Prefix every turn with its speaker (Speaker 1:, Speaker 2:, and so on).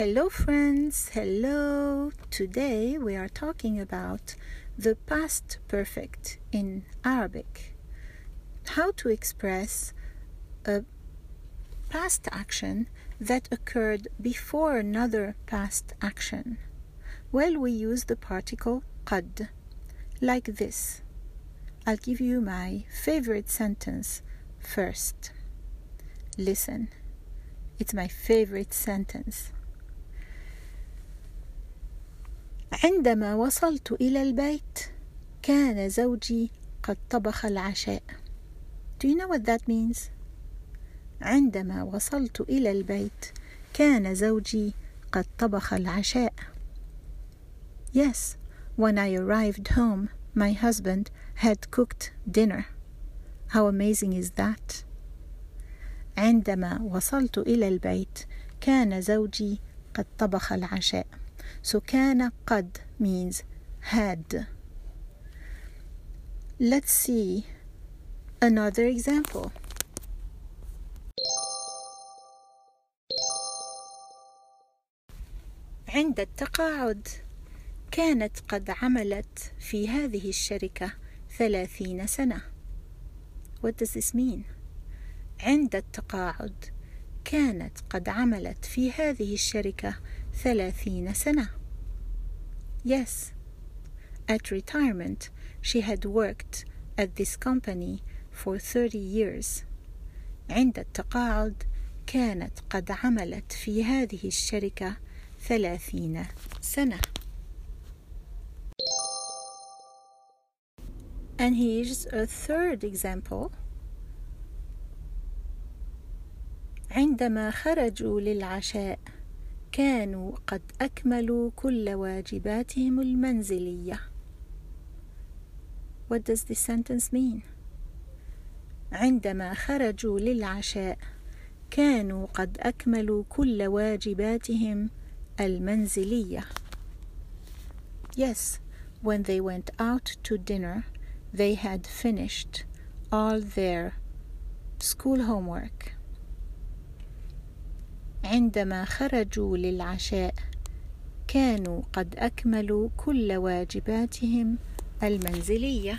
Speaker 1: Hello, friends. Hello. Today we are talking about the past perfect in Arabic. How to express a past action that occurred before another past action. Well, we use the particle qad, like this. I'll give you my favorite sentence first. Listen, it's my favorite sentence. عندما وصلت إلى البيت كان زوجي قد طبخ العشاء. Do you know what that means? عندما وصلت إلى البيت كان زوجي قد طبخ العشاء. Yes, when I arrived home, my husband had cooked dinner. How amazing is that? عندما وصلت إلى البيت كان زوجي قد طبخ العشاء. So كان قد means had. Let's see another example. عند التقاعد كانت قد عملت في هذه الشركة ثلاثين سنة. What does this mean? عند التقاعد كانت قد عملت في هذه الشركة ثلاثين سنة. Yes, at retirement she had worked at this company for 30 years. عند التقاعد كانت قد عملت في هذه الشركة ثلاثين سنة. And here's a third example. عندما خرجوا للعشاء كانوا قد أكملوا كل واجباتهم المنزلية. What does this sentence mean? عندما خرجوا للعشاء كانوا قد أكملوا كل واجباتهم المنزلية. Yes, when they went out to dinner, they had finished all their school homework. عندما خرجوا للعشاء كانوا قد أكملوا كل واجباتهم المنزلية.